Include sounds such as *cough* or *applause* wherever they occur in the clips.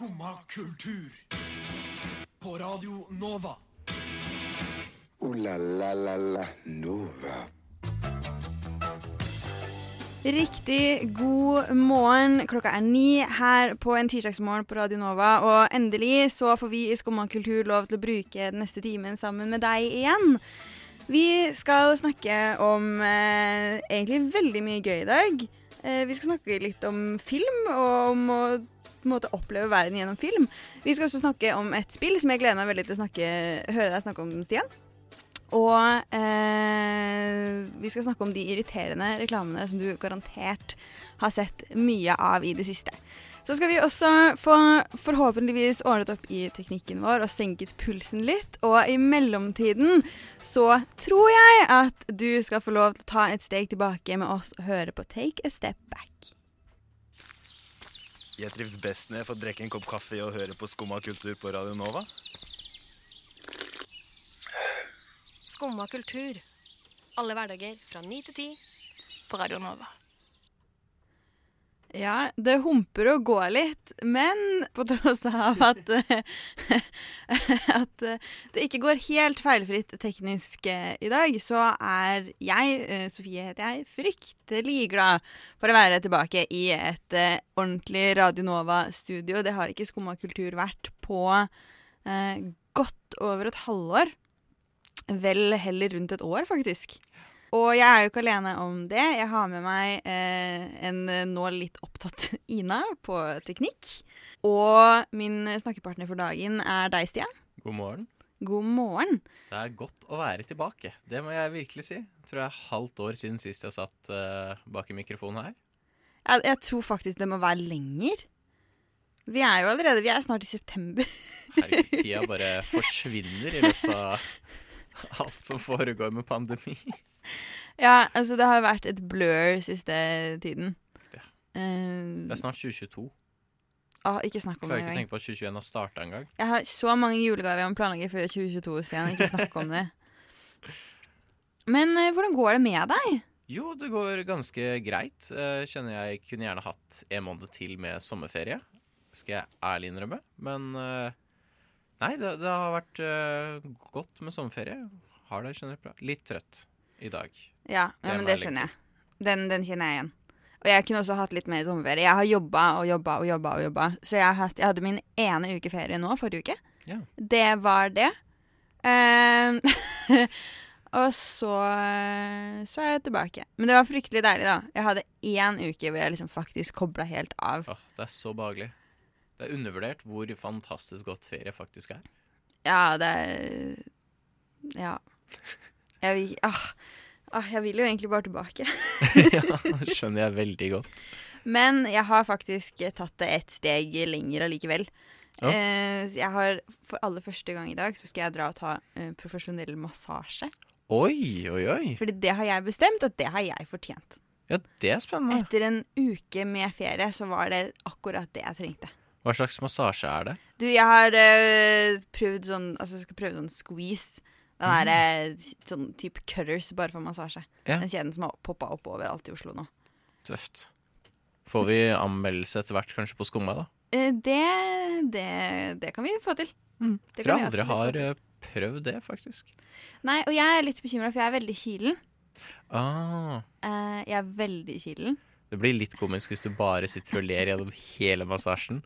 Skumma kultur. På Radio Nova. O-la-la-la-la Nova. Riktig god morgen. Klokka er ni her på en tirsdagsmorgen på Radio Nova. Og endelig så får vi i Skumma kultur lov til å bruke den neste timen sammen med deg igjen. Vi skal snakke om eh, egentlig veldig mye gøy i dag. Eh, vi skal snakke litt om film, og om å på en måte oppleve verden gjennom film. Vi skal også snakke om et spill som jeg gleder meg veldig til å snakke, høre deg snakke om, Stian. Og eh, vi skal snakke om de irriterende reklamene som du garantert har sett mye av i det siste. Så skal vi også få forhåpentligvis ordnet opp i teknikken vår og senket pulsen litt. Og i mellomtiden så tror jeg at du skal få lov til å ta et steg tilbake med oss og høre på Take a Step Back. Jeg trives best når jeg får drikke en kopp kaffe og høre på Skumma kultur på Radio Nova. Skumma kultur. Alle hverdager fra ni til ti på Radio Nova. Ja, det humper og går litt, men på tross av at, *laughs* *laughs* at det ikke går helt feilfritt teknisk eh, i dag, så er jeg, eh, Sofie heter jeg, fryktelig glad for å være tilbake i et eh, ordentlig Radio Nova-studio. Det har ikke Skumma kultur vært på eh, godt over et halvår. Vel heller rundt et år, faktisk. Og jeg er jo ikke alene om det. Jeg har med meg eh, en nå litt opptatt *laughs* Ina på teknikk. Og min snakkepartner for dagen er deg, Stian. God morgen. God morgen. Det er godt å være tilbake. Det må jeg virkelig si. Jeg tror det er halvt år siden sist jeg satt eh, bak i mikrofonen her. Jeg, jeg, tror faktisk det må være lenger. Vi er jo allerede Vi er snart i september. Herregud, tida *laughs* bare forsvinner i løpet av alt som foregår med pandemi. *laughs* Ja, altså det har vært et blur siste tiden. Ja. Uh, Det er snart 2022. Å, ikke snakk om det Klarer ikke engang. tenke på at 2021 har starta engang. Jeg har så mange julegaver jeg må planlegge før 2022, Stian. Ikke snakk om det. *laughs* Men uh, hvordan går det med deg? Jo, det går ganske greit. Uh, kjenner jeg kunne gjerne hatt en måned til med sommerferie. Skal jeg ærlig innrømme. Men nei, det, det har vært godt med sommerferie. Har det generelt bra. Litt trøtt i dag. Ja, ja men det skjønner jeg. Den, den kjenner jeg igjen. Og jeg kunne også hatt litt mer sommerferie. Jeg har jobba og jobba og jobba. og jobba Så jeg, har jeg hadde min ene uke ferie nå, forrige uke. Ja. Det var det. Eh, *laughs* og så, så er jeg tilbake. Men det var fryktelig deilig, da. Jeg hadde én uke hvor jeg liksom faktisk kobla helt av. Åh, det er så behagelig. Det er undervurdert hvor fantastisk godt ferie faktisk er. Ja, det er Ja. Jeg vil, ah, ah, jeg vil jo egentlig bare tilbake. *laughs* ja, *laughs* det skjønner jeg veldig godt. Men jeg har faktisk tatt det et steg lenger allikevel. Ja. Eh, jeg har For aller første gang i dag så skal jeg dra og ta eh, profesjonell massasje. Oi, oi, oi. Fordi det har jeg bestemt, at det har jeg fortjent. Ja, det er spennende. Etter en uke med ferie så var det akkurat det jeg trengte. Hva slags massasje er det? Du, jeg har eh, prøvd sånn Altså, jeg skal prøve sånn squeeze. Den derre sånn type cutters bare for massasje. Ja. Den kjeden som har poppa opp overalt i Oslo nå. Tøft. Får vi anmeldelse etter hvert kanskje på Skumma, da? Eh, det, det, det kan vi få til. Det Tror jeg aldri har eh, prøvd det, faktisk. Nei, og jeg er litt bekymra, for jeg er veldig kilen. Ah, Eh, jeg er veldig kilen. det blir litt komisk hvis du bare sitter og ler gjennom hele massasjen.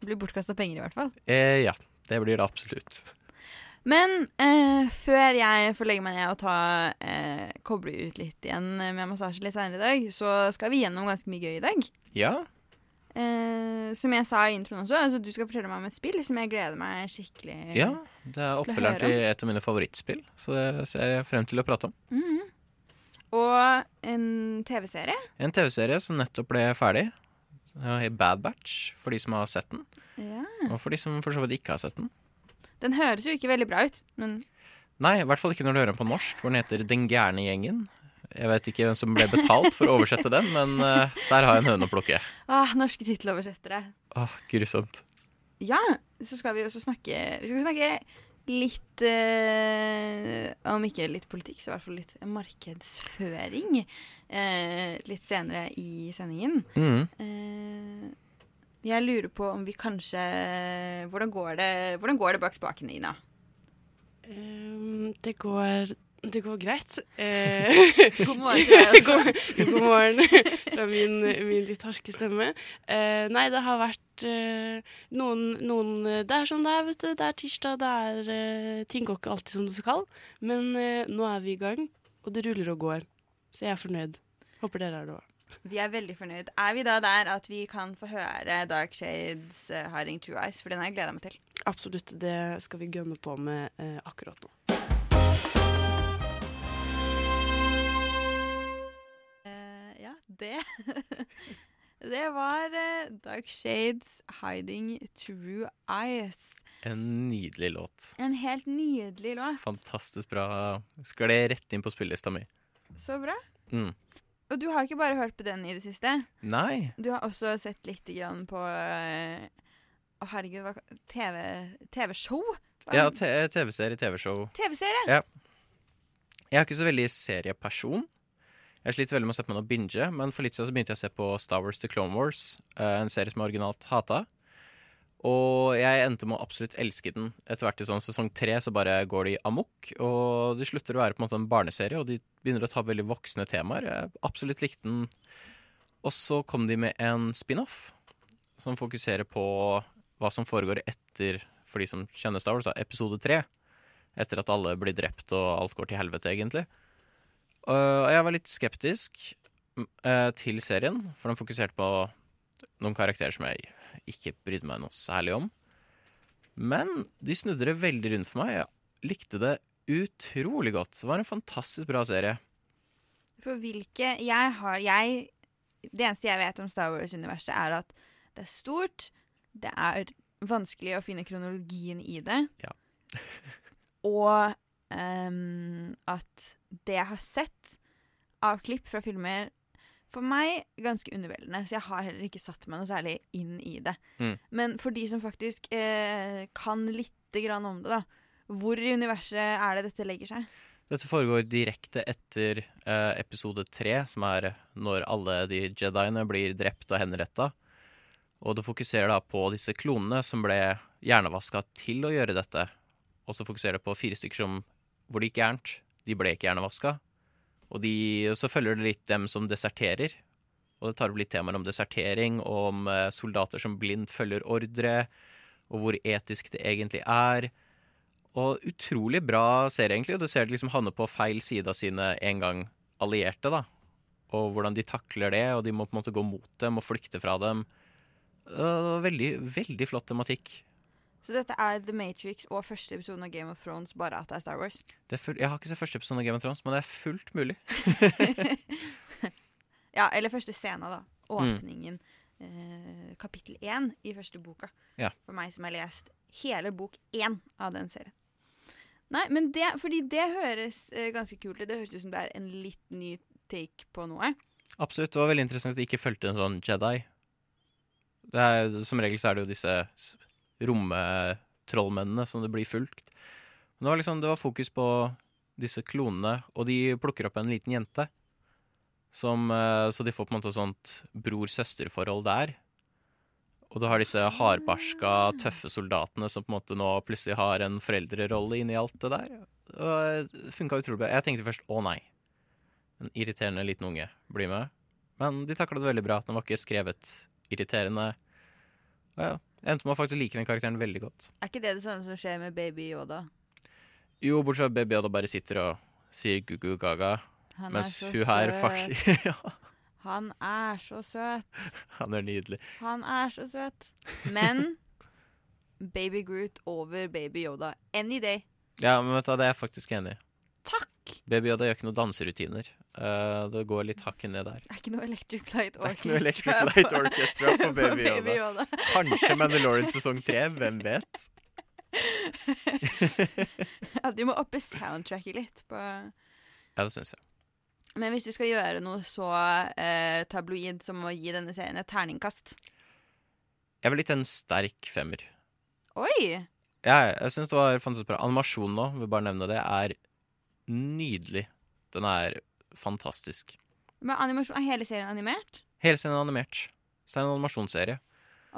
Det blir bortkasta penger, i hvert fall. Eh, ja, det blir det absolutt. Men eh, før jeg får legge meg ned og ta, eh, koble ut litt igjen med massasje litt senere i dag, så skal vi gjennom ganske mye gøy i dag. Ja, Eh, som jeg sa i introen også, altså du skal fortelle meg om et spill som jeg gleder meg skikkelig ja. Det er oppfølgeren høre til et av mine favorittspill, så det ser jeg frem til å prate om. Mhm. Og en TV-serie. En TV-serie som nettopp ble ferdig. Bad Batch, for de som har sett den. Ja. Og for de som for så vidt ikke har sett den. Den høres jo ikke veldig bra ut, men Nei, i hvert fall ikke når du hører den på norsk, hvor den heter Den gærne gjengen. Jeg vet ikke hvem som ble betalt for å oversette den, men uh, der har jeg en høne å plukke. Åh, norske titteloversettere. Åh, grusomt. Ja, så skal vi også snakke Vi skal snakke litt eh, Om ikke litt politikk, så i hvert fall litt markedsføring. Eh, litt senere i sendingen. Mhm. Eh, Jeg lurer på om vi kanskje Hvordan går det, hvordan går det bak spakene, Ina? Um, det går Det går greit. Eh, *laughs* God morgen til deg også. god, god morgen fra min, min litt harske stemme. Eh, nei, det har vært eh, noen, noen Det er som det er, vet du. Det er tirsdag, det er eh, Ting går ikke alltid som det skal. Men eh, nå er vi i gang, og det ruller og går. Så jeg er fornøyd. Håper dere er det òg. Vi er veldig fornøyd. Er vi da der at vi kan få høre Dark Shades uh, Hiding True Eyes? For den har jeg gleda meg til. Absolutt. Det skal vi gønne på med uh, akkurat nå. Uh, ja, det *laughs* Det var eh, Dark Shades Hiding True Eyes. En nydelig låt. En helt nydelig låt. Fantastisk bra. Skled rett inn på spillelista mi. Så bra. Mm. Og du har ikke bare hørt på den i det siste. Nei. Du har også sett litt grann på Å, Å, herregud, hva TV TV-show? Ja, TV-serie, TV-show. TV-serie! Ja. Jeg er ikke så veldig serieperson. Jeg sliter veldig med å se på noe binge, men for litt siden så begynte jeg å se på Star Wars The Clone Wars, eh, en serie som jeg originalt hata. Og jeg endte med å absolutt elske den. Etter hvert i sånn sesong tre så bare går de amok, og de slutter å være på en måte en barneserie, og de begynner å ta veldig voksne temaer. Jeg absolutt likte den. Og så kom de med en spin-off som fokuserer på hva som foregår etter, for de som kjenner Star Wars, episode tre etter at alle blir drept og alt går til helvete, egentlig. Og jeg var litt skeptisk eh, til serien, for den fokuserte på noen karakterer som jeg ikke brydde meg noe særlig om. Men de snudde det veldig rundt for meg. Jeg likte det utrolig godt. Det var en fantastisk bra serie. For hvilke Jeg har jeg Det eneste jeg vet om Star Wars-universet, er at det er stort, det er vanskelig å finne kronologien i det, Ja. *laughs* og um, at det jeg har sett av klipp fra filmer for meg ganske underveldende, så jeg har heller ikke satt meg noe særlig inn i det. Mm. Men for de som faktisk eh, kan lite grann om det, da, hvor i universet er det dette legger seg? Dette foregår direkte etter eh, episode tre, som er når alle de jediene blir drept og henretta. Og det fokuserer da på disse klonene som ble hjernevaska til å gjøre dette. Og så fokuserer det på fire stykker som, hvor det gikk gærent. De ble ikke hjernevaska. Og de, så følger det litt dem som deserterer. Og det tar opp litt temaer om desertering, og om eh, soldater som blindt følger ordre, og hvor etisk det egentlig er. Og utrolig bra serie, egentlig. Og du ser det liksom havne på feil side av sine en gang allierte, da. Og hvordan de takler det, og de må på en måte gå mot dem og flykte fra dem. Det var veldig, veldig flott tematikk. Så dette er The Matrix og første episode av Game of Thrones, bare at det er Star Wars? Er full, jeg har ikke sett første episode av Game of Thrones, men det er fullt mulig. *laughs* ja, eller første scena, da. Åpningen. Eh, kapittel én i første boka. Ja. For meg som har lest hele bok én av den serien. Nei, men det, fordi det høres eh, ganske kult ut. Det høres ut som det er en litt ny take på noe. Absolutt. Det var veldig interessant at de ikke fulgte en sånn Jedi. Det er, som regel så er det jo disse romtrollmennene som det blir fulgt. Men det var liksom, det var fokus på disse klonene, og de plukker opp en liten jente. Som, eh, så de får på en måte sånt bror-søster-forhold der. Og du har disse hardbarska, tøffe soldatene som på en måte nå plutselig har en foreldrerolle inni alt det der. Det funka utrolig bra. Jeg tenkte først å nei, en irriterende liten unge blir med. Men de takla det veldig bra. Den var ikke skrevet irriterende. Og ja, endte med å faktisk like den karakteren veldig godt. Er ikke det det samme som skjer med Baby Yoda? Jo, bortsett fra Baby Yoda bare sitter og sier gu-gu gaga, Han mens er så hun her søt. faktisk *laughs* Ja, Han er så søt. han er nydelig. Han er så søt. Men Baby Groot over Baby Yoda any day. Ja, men vet du hva, det er jeg faktisk enig i. Takk! Baby Yoda gjør ikke noen danserutiner. Eh, det går litt hakket ned der. Det er ikke noe Electric Light Det er Orchestra. ikke noe Electric Light Orchestra på *laughs* Baby Yoda. Yoda. Kanskje *laughs* Mandalorian sesong tre, hvem vet? *laughs* ja, de må oppe soundtracket litt på Ja, det syns jeg. Men hvis du skal gjøre noe så eh, tabloid som å gi denne serien et terningkast Jeg vil gitt en sterk femmer. Oi! Ja, jeg syns det var fantastisk bra. Animasjonen nå, vil bare nevne det, er nydelig. Den er fantastisk. Men animasjon, er hele serien animert? Hele serien er animert. Så det er en animasjonsserie.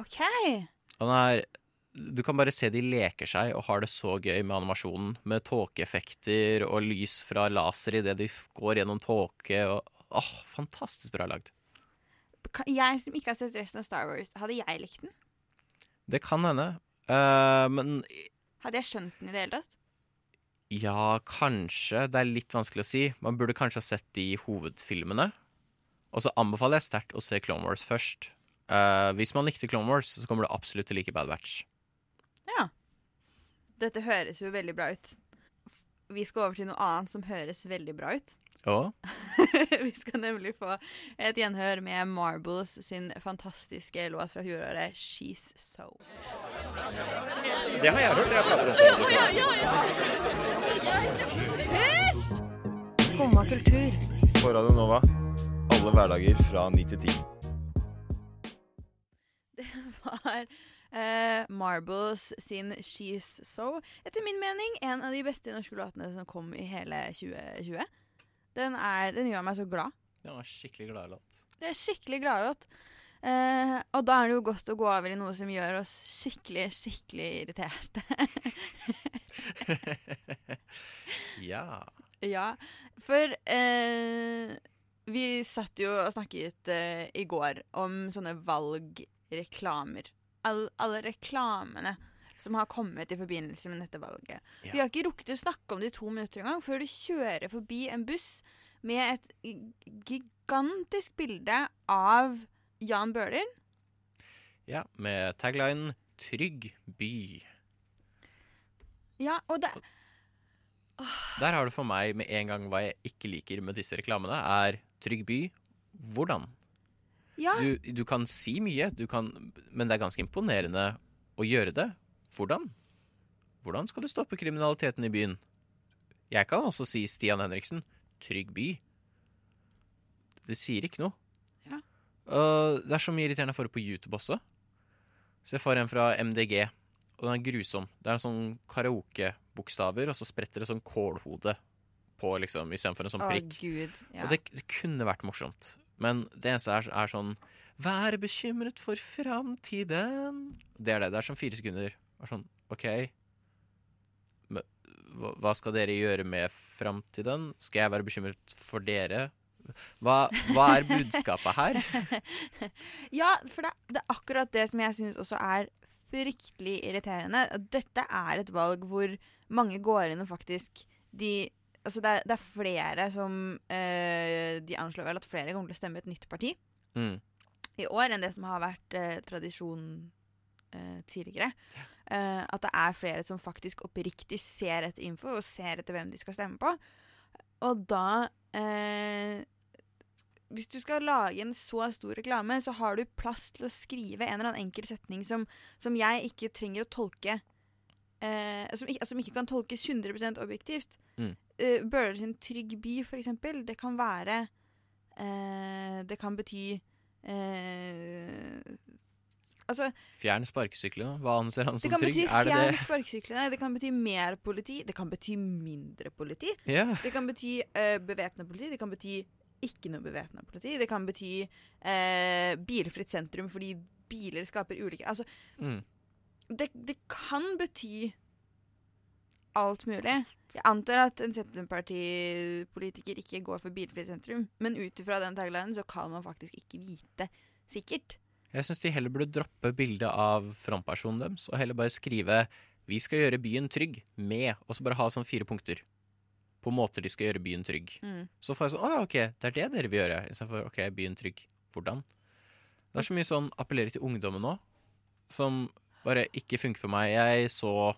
OK. Og den er Du kan bare se de leker seg og har det så gøy med animasjonen. Med tåkeeffekter og lys fra laser idet de går gjennom tåke. Og, åh, fantastisk bra lagd. Jeg som ikke har sett resten av Star Wars, hadde jeg likt den? Det kan hende. Uh, men Hadde jeg skjønt den i det hele tatt? Ja, kanskje. Det er litt vanskelig å si. Man burde kanskje ha sett de hovedfilmene. Og så anbefaler jeg sterkt å se Clone Wars først. Uh, hvis man likte Clone Wars, så kommer du absolutt til å like Bad Batch. Ja. Dette høres jo veldig bra ut. Vi skal over til noe annet som høres veldig bra ut. Ja. *laughs* Vi skal nemlig få et gjenhør med Marbles sin fantastiske låt fra fjoråret 'She's So'. Det har jeg hørt. Jeg prater om Skumma kultur. På Radio Nova. Alle hverdager fra 9 til 10. var eh, Marbles sin 'She's So'. Etter min mening en av de beste norske låtene som kom i hele 2020. Den, er, den gjør meg så glad. det var skikkelig glad låt. Det er skikkelig gladlåt. Eh, og da er det jo godt å gå over i noe som gjør oss skikkelig, skikkelig irriterte. *laughs* ja. ja, for eh, vi satt jo og snakket eh, i går om sånne valgreklamer. All, alle reklamene som har kommet i forbindelse med dette valget. Ja. Vi har ikke rukket å snakke om det i to minutter engang før du kjører forbi en buss med et gigantisk bilde av Jan Bøhler. ja, med taglinen 'Trygg by'. Ja, og det Der har du for meg med en gang hva jeg ikke liker med disse reklamene, er 'Trygg by'. Hvordan? Ja, Du, du kan si mye, du kan, men det er ganske imponerende å gjøre det. Hvordan? Hvordan skal du stoppe kriminaliteten i byen? Jeg kan også si Stian Henriksen. Trygg by. Det sier ikke noe. Ja. Uh, det er så mye irriterende jeg får på YouTube også. Så jeg får en fra MDG, og den er grusom. Det er sånn karaoke-bokstaver, og så spretter det sånn kålhode på, liksom, istedenfor en sånn prikk. å gud. Ja. Og det, det kunne vært morsomt. Men det eneste er, er sånn Vær bekymret for framtiden. Det er det. Det er sånn fire sekunder. Det er sånn, OK. Hva, skal dere gjøre med framtiden? Skal jeg være bekymret for dere? Hva, hva er budskapet her? *laughs* ja, for det, det er akkurat det som jeg syns også er fryktelig irriterende. Dette er et valg hvor mange går inn og faktisk de Altså det er, det er flere som eh, De anslår vel at flere kommer til å stemme et nytt parti Mm. i år enn det som har vært eh, tradisjon eh, tidligere. Eh, at det er flere som faktisk oppriktig ser etter info og ser etter hvem de skal stemme på. Og da eh, Hvis du skal lage en så stor reklame, så har du plass til å skrive en eller annen enkel setning som, som jeg ikke trenger å tolke eh, som, ikke, som ikke kan tolkes 100% objektivt. Mm. Uh, Bøler sin 'Trygg by', for eksempel, det kan være uh, Det kan bety uh, Altså, Fjern sparkesyklene. Hva anser han som trygg? Er det fjern det? sparkesyklene, det kan bety mer politi, det kan bety mindre politi. Yeah. Det kan bety uh, bevæpna politi, det kan bety ikke noe bevæpna politi. Det kan bety uh, bilfritt sentrum fordi biler skaper ulykker. Altså, Mm. det, det kan bety alt mulig. Jeg antar at en Senterpartipolitiker ikke går for bilfritt sentrum, men ut ifra den taglinen så kan man faktisk ikke vite sikkert. Jeg syns de heller burde droppe bildet av frontpersonen deres, og heller bare skrive 'Vi skal gjøre byen trygg', med, og så bare ha sånn fire punkter. På måter de skal gjøre byen trygg. Mm. Så får jeg sånn 'Å ja, ok, det er det dere vil gjøre', istedenfor 'OK, byen trygg'. Hvordan? Det er så mye sånn appellerer til ungdommen nå, som bare ikke funker for meg. Jeg så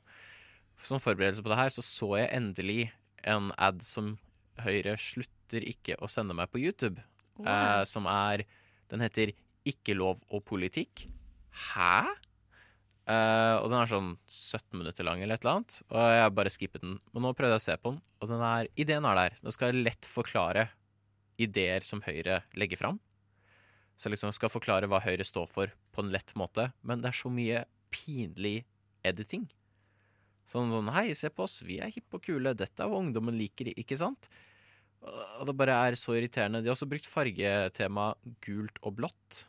Som forberedelse på det her, så så jeg endelig en ad som Høyre slutter ikke å sende meg på YouTube, eh, som er Den heter Ikke lov og politikk. Hæ? Eh, og den er sånn 17 minutter lang eller et eller annet. Og jeg bare skippet den. Men nå prøvde jeg å se på den, og den er, ideen er der. Den skal lett forklare ideer som Høyre legger fram. Så liksom skal forklare hva Høyre står for på en lett måte. Men det er så mye pinlig editing. Sånn sånn Hei, se på oss, vi er hippe og kule. Dette er hva ungdommen liker, ikke sant? Og det bare er så irriterende. De har også brukt fargetema gult og blått.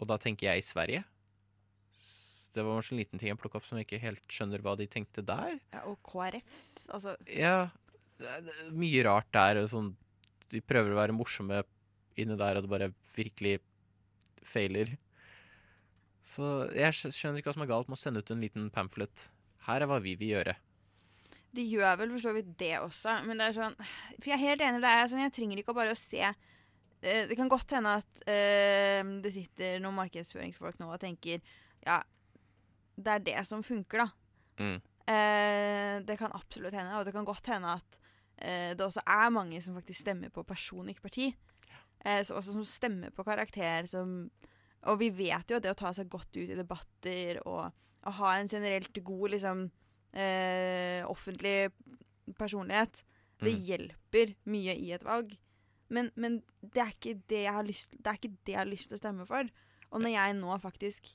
Og da tenker jeg i Sverige. det var en sånn liten ting jeg plukka opp som jeg ikke helt skjønner hva de tenkte der. Ja, og KrF, altså Ja, det er, mye rart der. Og sånn, de prøver å være morsomme inni der, og det bare virkelig feiler. Så jeg skjønner ikke hva som er galt med å sende ut en liten pamphlet. Her er hva vi vil gjøre. De gjør vel for så vidt det også, men det er sånn For jeg er helt enig, det er sånn, jeg trenger ikke å bare å se eh, Det kan godt hende at eh, det sitter noen markedsføringsfolk nå og tenker Ja, det er det som funker, da. Mm. Eh, det kan absolutt hende, og det kan godt hende at eh, det også er mange som faktisk stemmer på person, ikke parti. Eh, så også som stemmer på karakter, som Og vi vet jo at det å ta seg godt ut i debatter og, og ha en generelt god liksom eh, offentlig personlighet, det Mm. hjelper mye i et valg. Men, men det, er ikke det, jeg har lyst, det er ikke det jeg har lyst til å stemme for. Og når jeg nå faktisk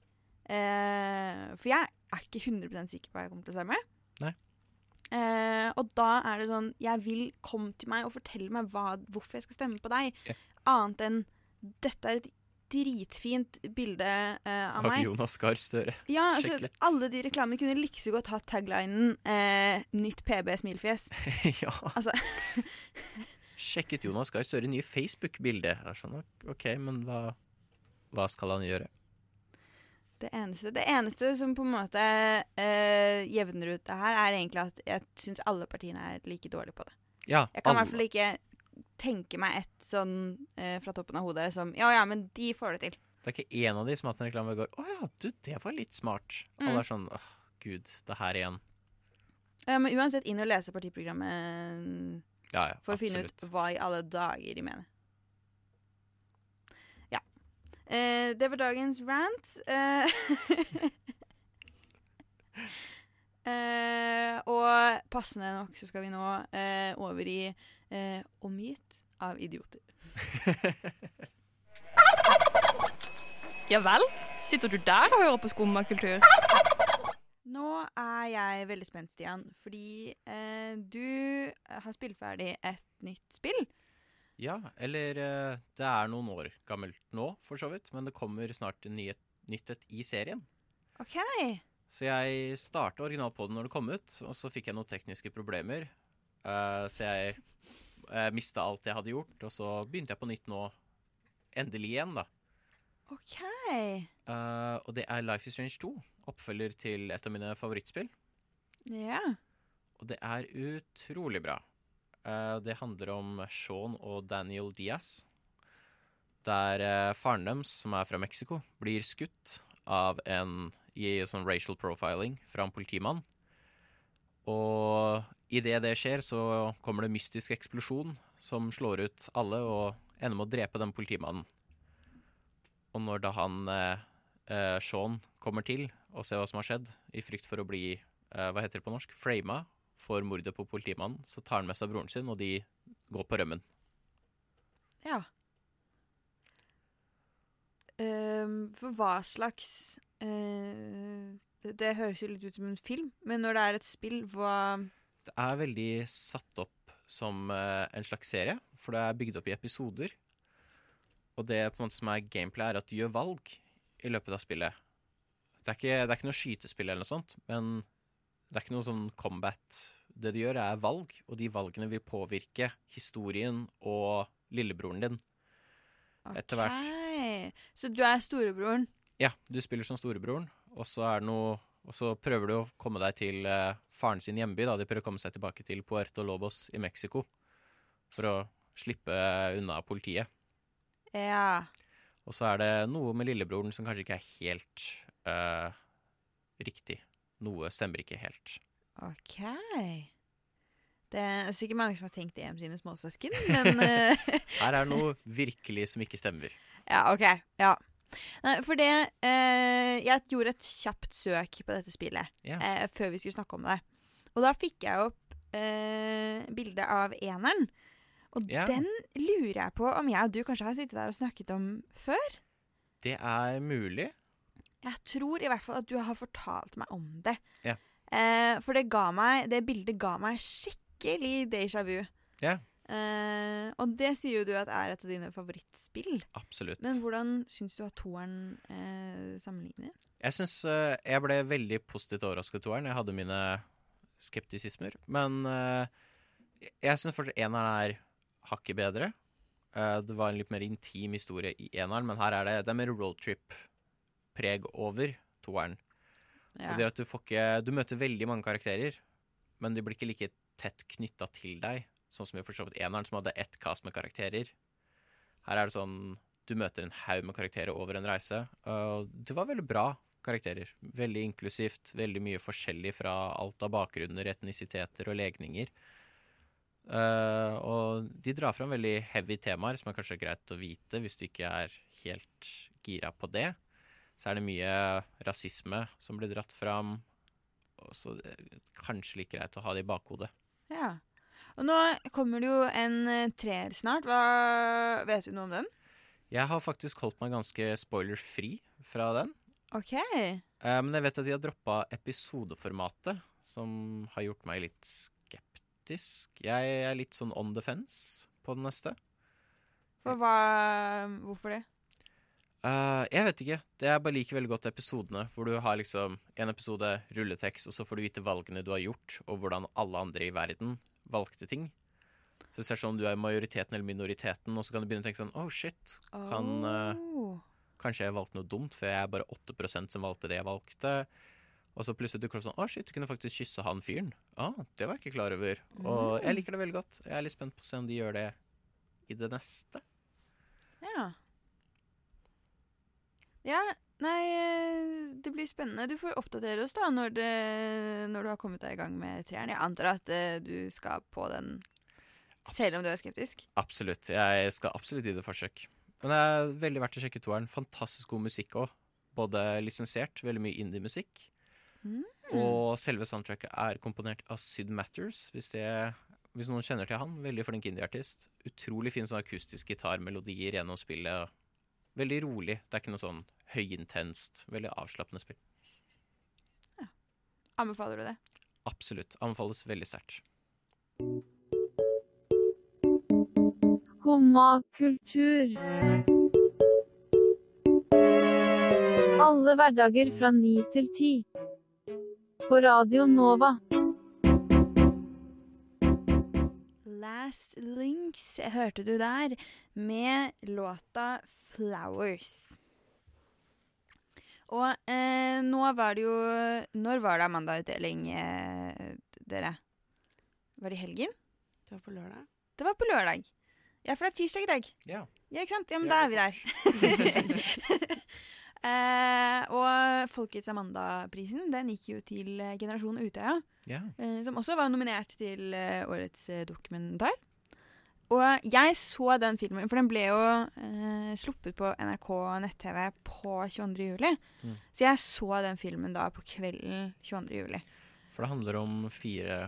eh, For jeg er ikke 100 sikker på hva jeg kommer til å stemme. Nei. Eh, og da er det sånn Jeg vil komme til meg og fortelle meg hva, hvorfor jeg skal stemme på deg. Ja. Annet enn dette er et dritfint bilde eh, av Av meg. Jonas Gahr Støre. Ja, altså, alle de reklamene kunne like så godt hatt taglinen eh, 'Nytt PB smilfjes'. *laughs* ja. Altså *laughs* Sjekket Jonas Gahr Støre nye Facebook-bilde. Sånn, OK, men hva, hva skal han gjøre? Det eneste, det eneste som på en måte eh, jevner ut det her, er egentlig at jeg syns alle partiene er like dårlige på det. Ja, Jeg kan i hvert fall ikke tenke meg et sånn eh, fra toppen av hodet som Ja ja, men de får det til. Det er ikke én av de som har hatt en reklame hvor går Å ja, du, det var litt smart. Mm. Alle er sånn åh, gud, det her igjen. Ja, men uansett inn og lese partiprogrammet Ja, ja, for å finne ut hva i alle dager de mener. Ja. Eh, det var dagens rant. Eh, *laughs* eh, og passende nok så skal vi nå eh, over i eh, Omgitt av idioter. *laughs* Ja vel? Sitter du der og hører på skummakultur? Nå er jeg veldig spent, Stian, fordi eh, du har spilt ferdig et nytt spill. Ja, eller eh, det er noen år gammelt nå, for så vidt. Men det kommer snart en nyhet, nytt et i serien. OK. Så jeg starta originalt på det når det kom ut, og så fikk jeg noen tekniske problemer. Eh, så jeg uh, mista alt jeg hadde gjort, og så begynte jeg på nytt nå. Endelig igjen, da. OK. Uh, og det er Life is Strange 2. Oppfølger til et av mine favorittspill. Ja. Og det er utrolig bra. Uh, det handler om Sean og Daniel Diaz. Der uh, faren deres, som er fra Mexico, blir skutt av en i sånn racial profiling fra en politimann. Og idet det skjer, så kommer det mystisk eksplosjon som slår ut alle og ender med å drepe den politimannen. Og når da han eh, eh, Sean kommer til og ser hva som har skjedd, i frykt for å bli eh, hva heter det på norsk, frama for mordet på politimannen, så tar han med seg broren sin, og de går på rømmen. Ja. Um, for hva slags eh, det, høres jo litt ut som en film, men når det er et spill, hva Det er veldig satt opp som eh, en slags serie, for det er bygd opp i episoder. Og det på en måte som er gameplay, er at du gjør valg i løpet av spillet. Det er ikke, det er ikke noe skytespill eller noe sånt, men det er ikke noe sånn combat. Det du gjør, er valg, og de valgene vil påvirke historien og lillebroren din. Etter hvert. Så du er storebroren? Ja, du spiller som storebroren, og så er det noe og så prøver du å komme deg til eh, faren sin hjemby. da De prøver å komme seg tilbake til Puerto Lobos i Mexico for å slippe unna politiet. Ja. Og så er det noe med lillebroren som kanskje ikke er helt eh, riktig. Noe stemmer ikke helt. OK. Det er sikkert mange som har tenkt det om sine småsøsken, men eh, *laughs* Her er det noe *laughs* virkelig som ikke stemmer. Ja, OK. Ja. Nei, for det eh, Jeg gjorde et kjapt søk på dette spillet yeah. eh, før vi skulle snakke om det. Og da fikk jeg opp eh, bildet av eneren. Og yeah. den lurer jeg på om jeg og du kanskje har sittet der og snakket om før? Det er mulig. Jeg tror i hvert fall at du har fortalt meg om det. Yeah. Eh, for det ga meg Det bildet ga meg skikkelig déjà vu. Ja. Eh, og det sier jo du at er et av dine favorittspill. Absolutt. Men hvordan syns du at toeren uh, sammenligner? Jeg syns uh, jeg ble veldig positivt overrasket toeren. Jeg hadde mine skeptisismer. Men jeg syns fortsatt eneren er hakket bedre. Det var en litt mer intim historie i eneren, men her er det, det er mer roadtrip-preg over toeren. Og det at du får ikke Du møter veldig mange karakterer, men de blir ikke like tett knytta til deg, sånn som i for så vidt eneren, som hadde ett cast med karakterer. Her er det sånn Du møter en haug med karakterer over en reise. Og det var veldig bra karakterer. Veldig inklusivt. Veldig mye forskjellig fra alt av bakgrunner, etnisiteter og legninger. Uh, og de drar fram veldig heavy temaer, som er kanskje greit å vite hvis du ikke er helt gira på det. Så er det mye rasisme som blir dratt fram. Så det er kanskje like greit å ha det i bakhodet. Ja. Og nå kommer det jo en eh, treer snart. Hva Vet du noe om den? Jeg har faktisk holdt meg ganske spoiler-fri fra den. OK. Eh, men jeg vet at de har droppa episodeformatet, som har gjort meg litt skeptisk. Jeg er litt sånn on the fence på den neste. For hva Hvorfor det? Uh, jeg vet ikke. Det Jeg bare liker veldig godt episodene, hvor du har liksom en episode rulletekst, og så får du vite valgene du har gjort, og hvordan alle andre i verden valgte ting. Så det ser sånn om du er majoriteten eller minoriteten, og så kan du begynne å tenke sånn Oh, shit. Kan, oh. Uh, Kanskje jeg valgte noe dumt, for jeg er bare 8% som valgte det jeg valgte. Og så plutselig dukker det opp sånn Å, shit, du kunne faktisk kysse han fyren. Ah, det var jeg ikke klar over. Og jeg liker det veldig godt. Jeg er litt spent på å se om de gjør det i det neste. Ja. Ja, nei eh, Det blir spennende. Du får oppdatere oss da når, det, når du har kommet deg i gang med treeren. Jeg antar at uh, du skal på den selv om du er skeptisk. Absolutt. Jeg skal absolutt gi det forsøk. Men det er veldig verdt å sjekke toeren. Fantastisk god musikk òg. Både lisensiert, veldig mye indie-musikk. Mm. Og selve soundtracket er komponert av Syd Matters, hvis, det, hvis noen kjenner til han. Veldig flink indie-artist. Utrolig fin sånn akustisk gitarmelodier gjennom spillet. Veldig rolig. Det er ikke noe sånn høyintenst. Veldig avslappende spill. Anbefaler du det? Absolutt. Anbefales veldig sterkt. Skumma kultur. Alle hverdager fra ni til ti. På Radio Nova. Last Links hørte du der med låta 'Flowers'. Og eh, nå var det jo Når var det Amanda-utdeling, eh, dere? Var det i helgen? Det var på lørdag. Det var på lørdag. Ja, for det er tirsdag i dag. Ja. Ja, ikke sant? Ja, men Ja, da er vi der. *laughs* eh, og Folkets Amanda-prisen den gikk jo til Generasjon Utøya, ja. eh, som også var nominert til eh, årets eh, dokumentar. Og jeg så den filmen, for den ble jo eh, sluppet på NRK nett-TV på 22. juli. Mm. Så jeg så den filmen da på kvelden 22. juli. For det handler om fire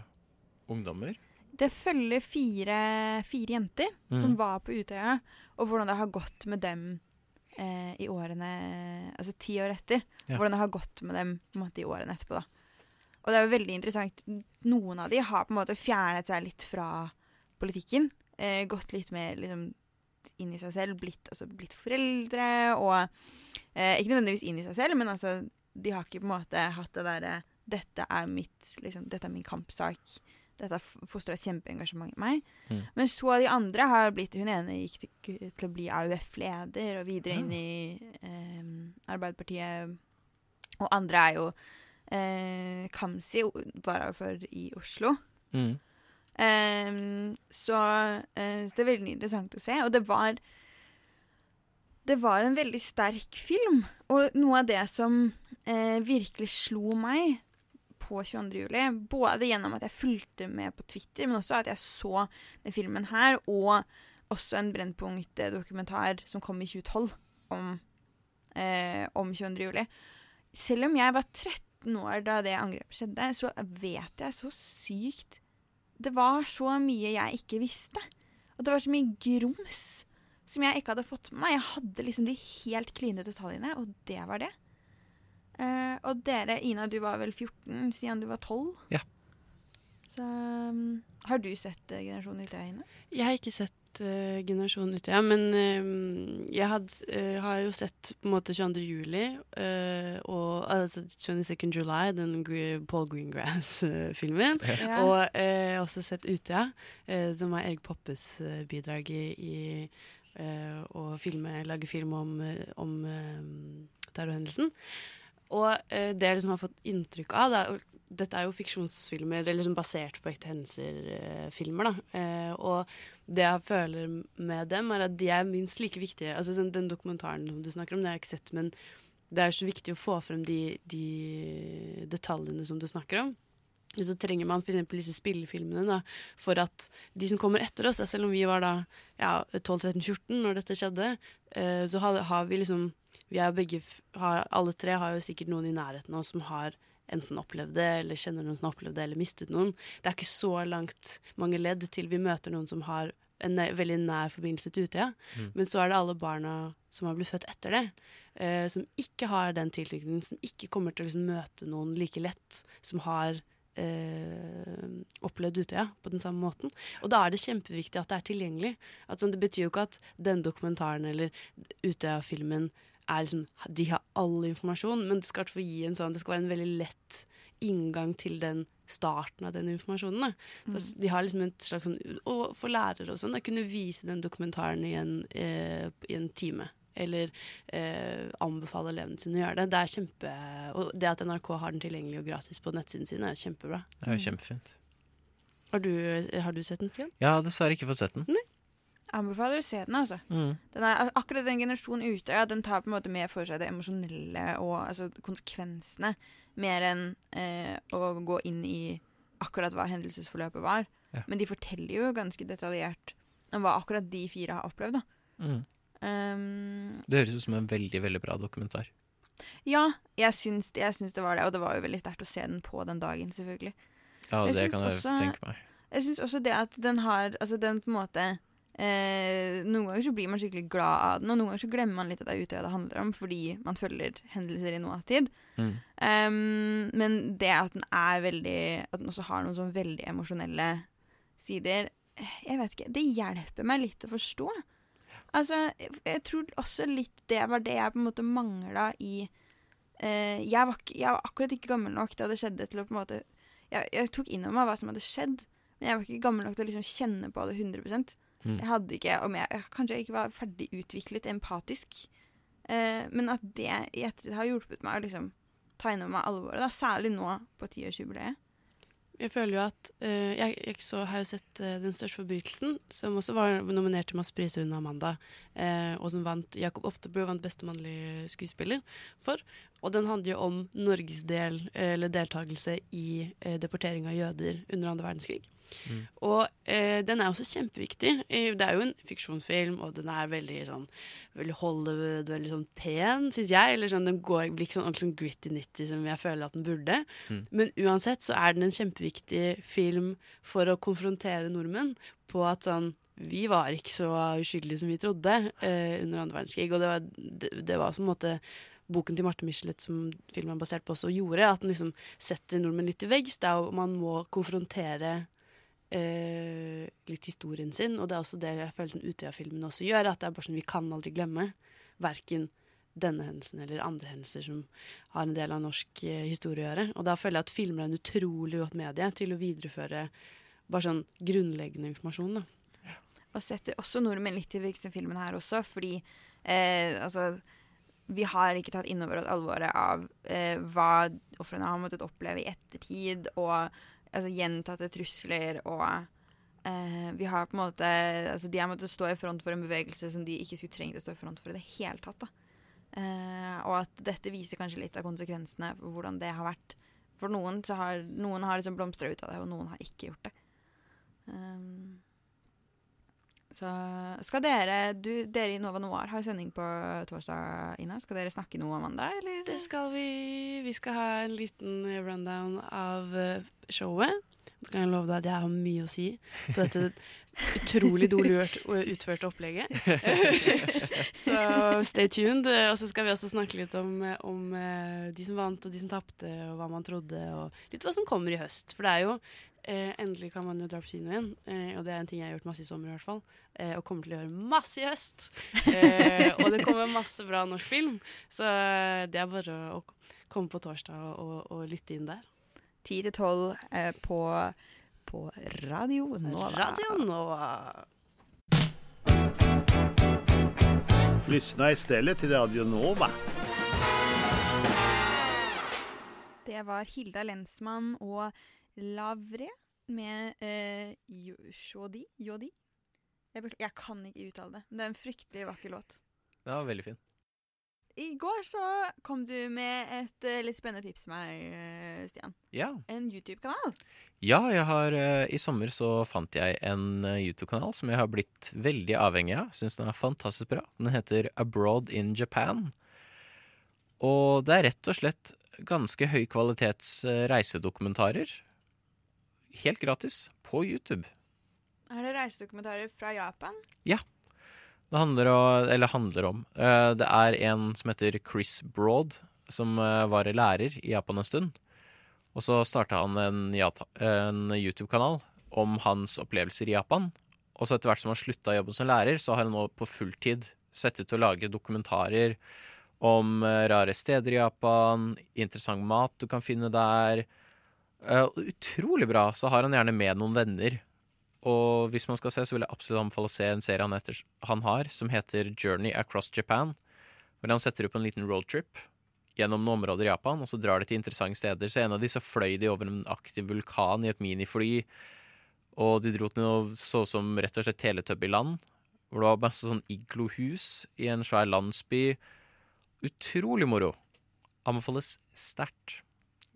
ungdommer. Det følger fire, fire jenter mm. som var på Utøya, og hvordan det har gått med dem eh, i årene Altså ti år etter. Ja. Hvordan det har gått med dem måte, i årene etterpå. da. Og det er jo veldig interessant. Noen av de har på en måte fjernet seg litt fra politikken. Eh, gått litt mer liksom, inn i seg selv, blitt, altså, blitt foreldre og eh, Ikke nødvendigvis inn i seg selv, men altså, de har ikke på en måte hatt det derre Dette liksom, Dette er min kampsak. Dette har f- et kjempeengasjement i meg. Mm. Men så av de andre har blitt Hun ene gikk til, til å bli AUF-leder, og videre Ja. inn i eh, Arbeiderpartiet. Og andre er jo eh, Kamzy, varaordfører i Oslo. Mm. Ehm, så, uh, så det er veldig interessant å se. Og det var Det var en veldig sterk film. Og noe av det som uh, virkelig slo meg på 22. juli, både gjennom at jeg fulgte med på Twitter, men også at jeg så den filmen her, og også en Brennpunkt-dokumentar som kom i 2012 om, eh, om 22. juli. Selv om jeg var 13 år da det angrepet skjedde, så vet jeg så sykt det var så mye jeg ikke visste. Og det var så mye grums som jeg ikke hadde fått med meg. Jeg hadde liksom de helt kline detaljene, og det var det. Uh, og dere, Ina, du var vel 14, Stian, du var 12? Ja. Så um, har du sett uh, Generasjon Utøya inne? Jeg har ikke sett uh, Generasjon Utøya, men uh, jeg had, uh, har jo sett på en måte 22. juli uh, og altså 22nd July, den Paul Greengrass-filmen. Ja. Og uh, også sett Utøya, uh, som er Erik Poppes uh, bidrag i, i å filme, lage film om, om uh, terrorhendelsen. Og uh, det jeg liksom har fått inntrykk av det er, Dette er jo fiksjonsfilmer, eller liksom basert på ekte hendelser-filmer. da. Eh, og det jeg føler med dem, er at de er minst like viktige. Altså den, den dokumentaren du snakker om, det har jeg ikke sett, men det er så viktig å få frem de, de detaljene som du snakker om. Og så trenger man f.eks. disse spillefilmene da, for at de som kommer etter oss, selv om vi var da ja, 12-13-14 når dette skjedde, eh, så har, har vi liksom vi er begge, har, Alle tre har jo sikkert noen i nærheten av oss som har enten opplevde eller kjenner noen som har opplevd det, eller mistet noen. Det er ikke så langt mange ledd til vi møter noen som har en veldig nær forbindelse til Utøya. Mm. Men så er det alle barna som har blitt født etter det, eh, som ikke har den tilknytningen, som ikke kommer til å liksom, møte noen like lett, som har eh, opplevd Utøya på den samme måten. Og da er det kjempeviktig at det er tilgjengelig. At, sånn, det betyr jo ikke at den dokumentaren eller Utøya-filmen er liksom, de har all informasjon, men det skal, i gi en sånn, det skal være en veldig lett inngang til den starten av den informasjonen. Da. Mm. Så de har liksom et slags sånn, Og for lærere og sånn, å kunne vise den dokumentaren i en, eh, i en time. Eller eh, anbefale elevene sine å gjøre det. Det er kjempe Og det at NRK har den tilgjengelig og gratis på nettsiden sin, er kjempebra. Det er jo kjempefint. Har du, har du sett den, Stian? Jeg har dessverre ikke fått sett den. Anbefaler å se den, altså. Mm. Den er, akkurat den generasjonen Utøya den tar på en måte mer for seg det emosjonelle og altså, konsekvensene, mer enn eh, å gå inn i akkurat hva hendelsesforløpet var. Ja. Men de forteller jo ganske detaljert om hva akkurat de fire har opplevd. da. Mm. Um, Det høres ut som en veldig veldig bra dokumentar. ja, jeg syns, jeg syns det var det, og det var jo veldig sterkt å se den på den dagen, selvfølgelig. Ja, Jeg det kan jeg også- tenke meg. Jeg syns også det at den har Altså, den på en måte eh, Noen ganger så blir man skikkelig glad av den, og noen ganger så glemmer man litt at det er Utøya det handler om, fordi man følger hendelser i nåtid. Mm. Um, men det at den er veldig At den også har noen sånn veldig emosjonelle sider Jeg vet ikke. Det hjelper meg litt å forstå. Altså, jeg, tror også litt det var det jeg på en måte mangla i eh, jeg, var, jeg var akkurat ikke gammel nok da det skjedde til å på en måte Jeg, jeg tok inn over meg hva som hadde skjedd, men jeg var ikke gammel nok til å liksom kjenne på det 100 Mm. Jeg hadde ikke Om jeg, kanskje jeg ikke var ferdig utviklet empatisk. Eh, men at det i ettertid har hjulpet meg å liksom ta inn over meg alvoret, da, særlig nå på tiårsjubileet. Jeg føler jo at uh, jeg, jeg så, har jo sett uh, Den største forbrytelsen, som også var nominert til masse priser under Amanda, uh, og som vant Jakob Oftebro vant beste mannlige skuespiller for. Og den handler jo om Norges del, eller deltakelse i deportering av jøder under andre verdenskrig. Mm. Og eh, den er også kjempeviktig. Det er jo en fiksjonsfilm, og den er veldig sånn veldig Hollywood, veldig sånn pen, syns jeg. Eller sånn, den går, blir ikke sånn ordentlig sånn gritty-nitty som jeg føler at den burde. Mm. Men uansett så er den en kjempeviktig film for å konfrontere nordmenn på at sånn vi var ikke så uskyldige som vi trodde eh, under andre verdenskrig. Og det var, det, det var på en måte boken til Marte Michelet som filmen er basert på, også gjorde. At den liksom setter nordmenn litt til veggs. Der man må konfrontere eh, litt historien sin. Og det er også det jeg føler den Utøya-filmen også gjør. At det er bare sånn vi kan aldri glemme. Verken denne hendelsen eller andre hendelser som har en del av norsk eh, historie å gjøre. Og da føler jeg at filmer er en utrolig godt medie til å videreføre bare sånn grunnleggende informasjon. da. Og setter også nordmenn litt i denne filmen her også, fordi eh, altså vi har ikke tatt inn over oss alvoret av eh, hva ofrene har måttet oppleve i ettertid, og altså, gjentatte trusler, og eh, vi har på en måte altså, De har måttet stå i front for en bevegelse som de ikke skulle trengt å stå i front for i det hele tatt. Eh, og at dette viser kanskje litt av konsekvensene for hvordan det har vært. For noen så har noen har liksom blomstra ut av det, og noen har ikke gjort det. Um, så skal dere du, Dere i Nova Noir har sending på torsdag, Ina. Skal dere snakke noe om mandag, eller? Det skal vi. Vi skal ha en liten rundown av eh, showet. Så kan jeg love deg at jeg har mye å si på dette *laughs* utrolig dårlig utførte opplegget. *laughs* så stay tuned. Og så skal vi også snakke litt om, om eh, de som vant og de som tapte, og hva man trodde, og litt hva som kommer i høst. For det er jo Eh, endelig kan man jo dra på kino igjen, eh, og det er en ting jeg har gjort masse i sommer i hvert fall. Eh, og kommer til å gjøre masse i høst. Eh, og det kommer masse bra norsk film, så eh, det er bare å komme på torsdag og, og, og lytte inn der. 10 til 12 eh, på, på Radio Nova. Radio Nova. Lyssna stedet til Radio Nova. Det var Hilda Lensmann og Lavre med eh, Jodi. Jodi. Jeg, jeg kan ikke uttale det, men det er en fryktelig vakker låt. Den var veldig fin. I går så kom du med et eh, litt spennende tips til meg, eh, Stian. Ja. En YouTube-kanal. Ja, jeg har eh, I sommer så fant jeg en eh, YouTube-kanal som jeg har blitt veldig avhengig av. Syns den er fantastisk bra. Den heter Abroad in Japan. Og det er rett og slett ganske høy kvalitets eh, reisedokumentarer. Helt gratis på YouTube. Er det reisedokumentarer fra Japan? Ja. Det handler, om, eller handler om eh, Det er en som heter Chris Broad, som eh, var lærer i Japan en stund. Og så starta han en, en YouTube-kanal om hans opplevelser i Japan. Og så etter hvert som han slutta jobben som lærer, så har han nå på fulltid sett ut til å lage dokumentarer om eh, rare steder i Japan, interessant mat du kan finne der. Og utrolig bra. Så har han gjerne med noen venner. Og hvis man skal se, så vil jeg absolutt anbefale å se en serie han, heter, han har, som heter Journey Across Japan. Hvor han setter opp en liten roadtrip gjennom noen områder i Japan, og så drar de til interessante steder. Så en av de så fløy de over en aktiv vulkan i et minifly. Og de dro til noe så som rett og slett Teletubby-land. Hvor det var masse sånn iglohus i en svær landsby. Utrolig moro. Anbefales sterkt.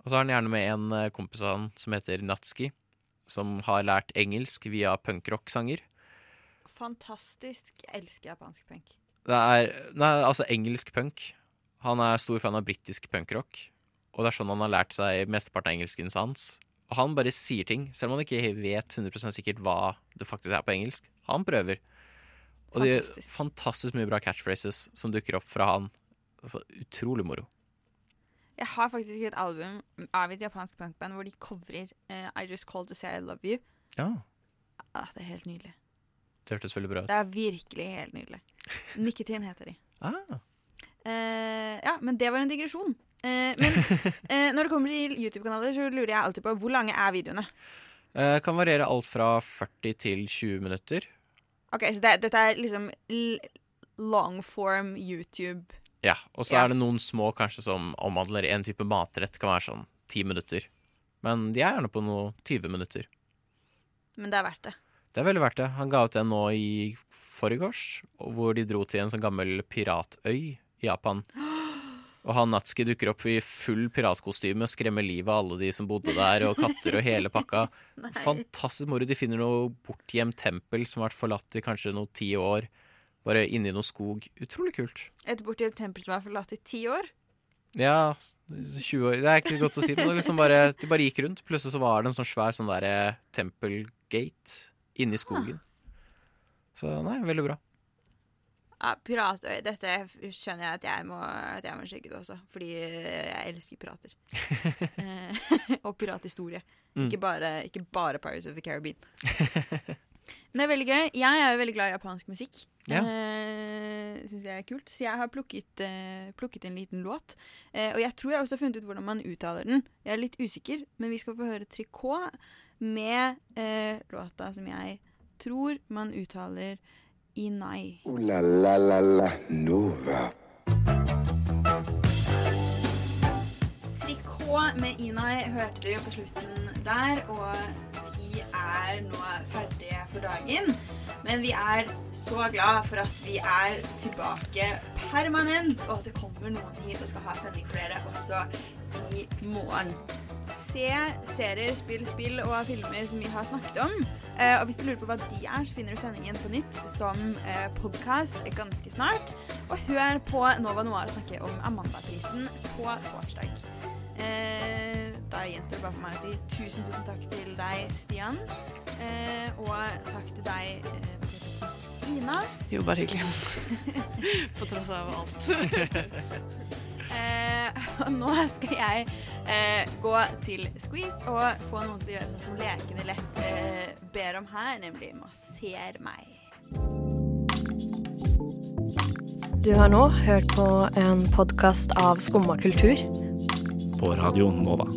Og så har han gjerne med en eh, kompis av han som heter Natski, som har lært engelsk via punkrock-sanger. Fantastisk. Jeg elsker japansk punk. Det er Nei, altså engelsk punk. Han er stor fan av britisk punkrock. Og det er sånn han har lært seg mesteparten av engelsken hans. Og han bare sier ting, selv om han ikke vet 100 sikkert hva det faktisk er på engelsk. Han prøver. Og det er Fantastisk. fantastisk mye bra catchphrases som dukker opp fra han. Altså, utrolig moro. Jeg har faktisk et album av et japansk punkband hvor de covrer uh, I Just Called To Say I Love You. Ja, Ah, det er helt nydelig. det hørtes veldig bra ut. Det er virkelig helt nydelig. Nikotin heter de. Ah, Uh, ja, men det var en digresjon. Uh, men *laughs* når det kommer til YouTube-kanaler, så lurer jeg alltid på hvor lange er videoene? kan variere alt fra 40 til 20 minutter. Ok, Så det, dette er liksom l longform YouTube. Ja, og så Ja. er det noen små kanskje som omhandler en type matrett, kan være sånn 10 minutter. Men de er gjerne på noe 20 minutter. Men det er verdt det. Det er veldig verdt det. Han ga ut en nå i forgårs, og hvor de dro til en sånn gammel piratøy i Japan. *gasps* Og han Natski dukker opp i full piratkostyme, skremmer livet av alle de som bodde der, og katter og hele pakka. *laughs* Fantastisk moro. De finner noe bortgjemt tempel som har vært forlatt i kanskje noe ti år. Bare inni noe skog. Utrolig kult. Et bortgjemt tempel som er forlatt i ti år. Ja, 20 år Det er ikke godt å si, men det liksom bare, de bare gikk rundt. Plutselig så var det en sånn svær sånn der tempelgate inni skogen. Så nei, veldig bra. Ja, Piratøy. Dette skjønner jeg at jeg må, at jeg må sjekke det også, fordi jeg elsker pirater. *laughs* Eh, *laughs* og pirathistorie. Mm. Ikke, bare, ikke bare Pirates of the Caribbean. Men det er veldig gøy. Jeg er jo veldig glad i japansk musikk. Ja. Uh, Syns jeg er kult. Så jeg har plukket, uh, plukket en liten låt. Uh, og jeg tror jeg også har funnet ut hvordan man uttaler den. Jeg er litt usikker, men vi skal få høre Trikot med uh, låta som jeg tror man uttaler Inai. Ooh la la la la Nova. Trikot med Inai hørte du på slutten der, og vi er nå ferdige for dagen. Men vi er så glad for at vi er tilbake permanent, og at det kommer noen hit og skal ha sending for dere også i morgen. Se serier, spill spill og filmer som vi har snakket om. Eh, og hvis du lurer på hva de er, så finner du sendingen på nytt som eh, podkast ganske snart. Og hør på Nova Noir snakke om Amandaprisen på torsdag. Eh, da gjenstår det bare for meg å si tusen, tusen takk til deg, Stian. Eh, og takk til deg, eh, Ina. Jo, bare hyggelig. *laughs* På tross av alt. *laughs* og nå skal jeg eh, gå til Squeeze og få noen til å gjøre noe som Lekende lett eh, ber om her, nemlig masser meg. Du har nå hørt på en podkast av Skumma kultur. På Radio Nova.